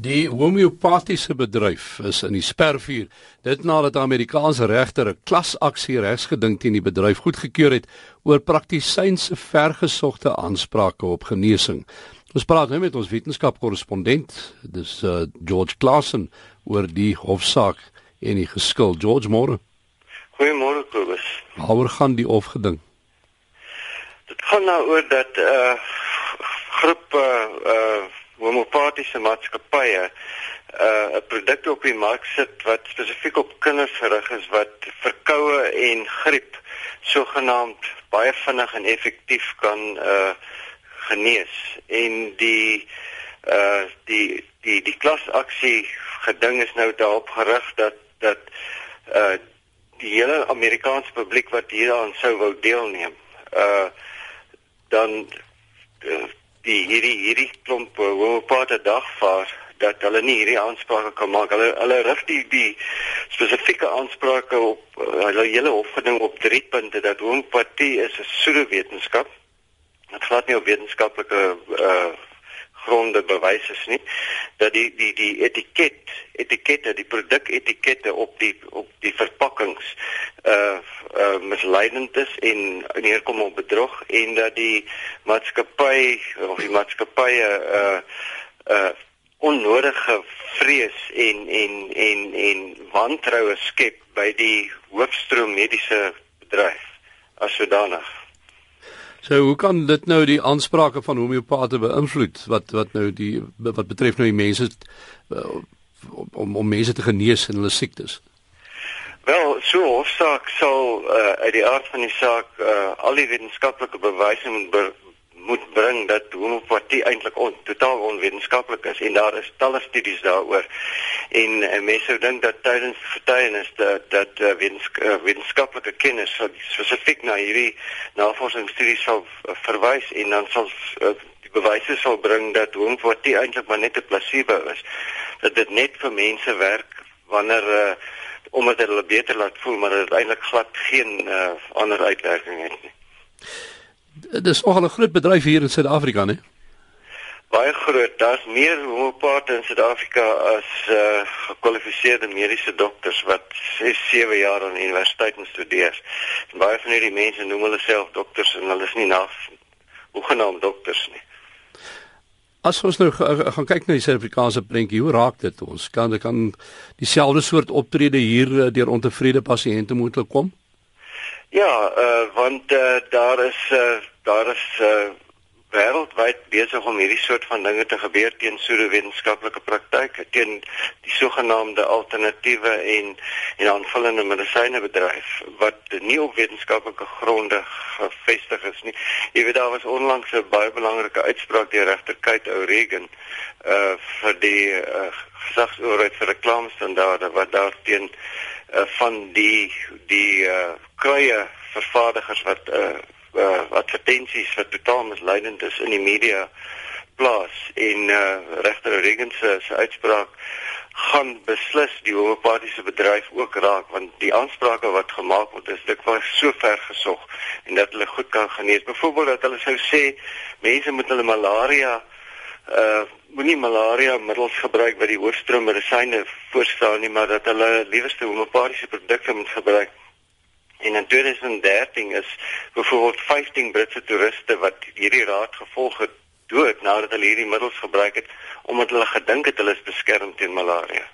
Die homeopatiese bedryf is in die spervuur. Dit nadat Amerikaanse regter 'n klasaksie regsgeding teen die bedryf goedgekeur het oor praktisyns se vergesogte aansprake op genesing. Ons praat nou met ons wetenskapkorrespondent, dis uh, George Claassen oor die hofsaak en die geskil. George Moore. Goeiemôre Kobus. Waaroor gaan die hofgeding? Dit gaan nou oor dat 'n uh, groep uh, uh homopatiese maatskappye uh 'n produk op die mark sit wat spesifiek op kinders gerig is wat verkoue en griep sogenaamd baie vinnig en effektief kan uh genees. En die uh die die die klasaksie geding is nou daarop gerig dat dat uh die hele Amerikaanse publiek wat hieraan sou wou deelneem uh dan uh, die hierdie hierdie klomp uh, homopate dagvaar dat hulle nie hierdie aansprake kan maak. Hulle hulle rig die die spesifieke aansprake op uh, hulle hele hofgeding op drie punte dat homopatie is 'n pseudowetenskap. Dit glad nie op wetenskaplike uh gronde bewys is nie dat die die die etiket etikette die produketikette op die op die verpakkings uh uh misleidend is en neerkom op bedrog en dat die maatskappy of die maatskappye uh uh onnodige vrees en en en en wantroue skep by die hoofstroom mediese bedryf as sodanig So hoe kan dit nou die aansprake van homeopate beïnvloed wat wat nou die wat betref nou die mense uh, om om mense te genees in hulle siektes? Wel, so hofsaak sal uh, uit die aard van die saak uh, al die wetenskaplike bewyse moet moet bring dat homeopatie eintlik on, totaal onwetenskaplik is en daar is talle studies daaroor. En, en mense sou dink dat tydens getuienis dat dat uh, wetensk uh, wetenskaplike kennis spesifiek na hierdie navorsingsstudies sal uh, verwys en dan sal uh, bewyse sal bring dat homeopatie eintlik maar net 'n placebo is. Dat dit net vir mense werk wanneer uh, omdat hulle beter laat voel, maar dit eintlik glad geen uh, ander uitwerking het nie. Dit is nogal 'n groot bedryf hier in Suid-Afrika, né? Baie groot. Daar's meer homopate in Suid-Afrika as uh gekwalifiseerde mediese dokters wat 6, 7 jaar aan die universiteit studeer. En baie van hierdie mense noem hulle self dokters en hulle is nie na hoegenaamd dokters nie. As ons nou gaan kyk na die Suid-Afrikaanse prentjie, hoe raak dit ons? Kan dit kan dieselfde soort optrede hier eh, deur ontevrede pasiënte moontlik kom? Ja, uh, want uh, daar is uh, daar is uh, wêreldwyd besig om hierdie soort van dinge te gebeur teen pseudowetenskaplike praktyke, teen die sogenaamde alternatiewe en en aanvullende medisyne bedryf wat nie op wetenskaplike gronde gefestig is nie. Jy weet daar was onlangs 'n baie belangrike uitspraak deur regter Kate O'Regan uh vir die uh, gesagsoorheid vir reklamestandaarde wat daarteen uh, van die die uh, kruie vervaardigers wat uh, uh, advertensies wat totaal misleidend is in die media plaas en uh, regter Regens se uitspraak gaan beslis die homopatiese bedryf ook raak want die aansprake wat gemaak word is dikwels so ver gesog en dat hulle goed kan genees. Byvoorbeeld dat hulle sou sê mense met hulle malaria uh moenie malaria middels gebruik wat die hoofstroom medisyne voorstaan nie, maar dat hulle liewerste homopatiese produkte moet gebruik. En in 2013 is byvoorbeeld 15 Britse toeriste wat hierdie raad gevolg het dood nadat hulle hierdie middels gebruik het omdat hulle gedink het hulle is beskerm teen malaria.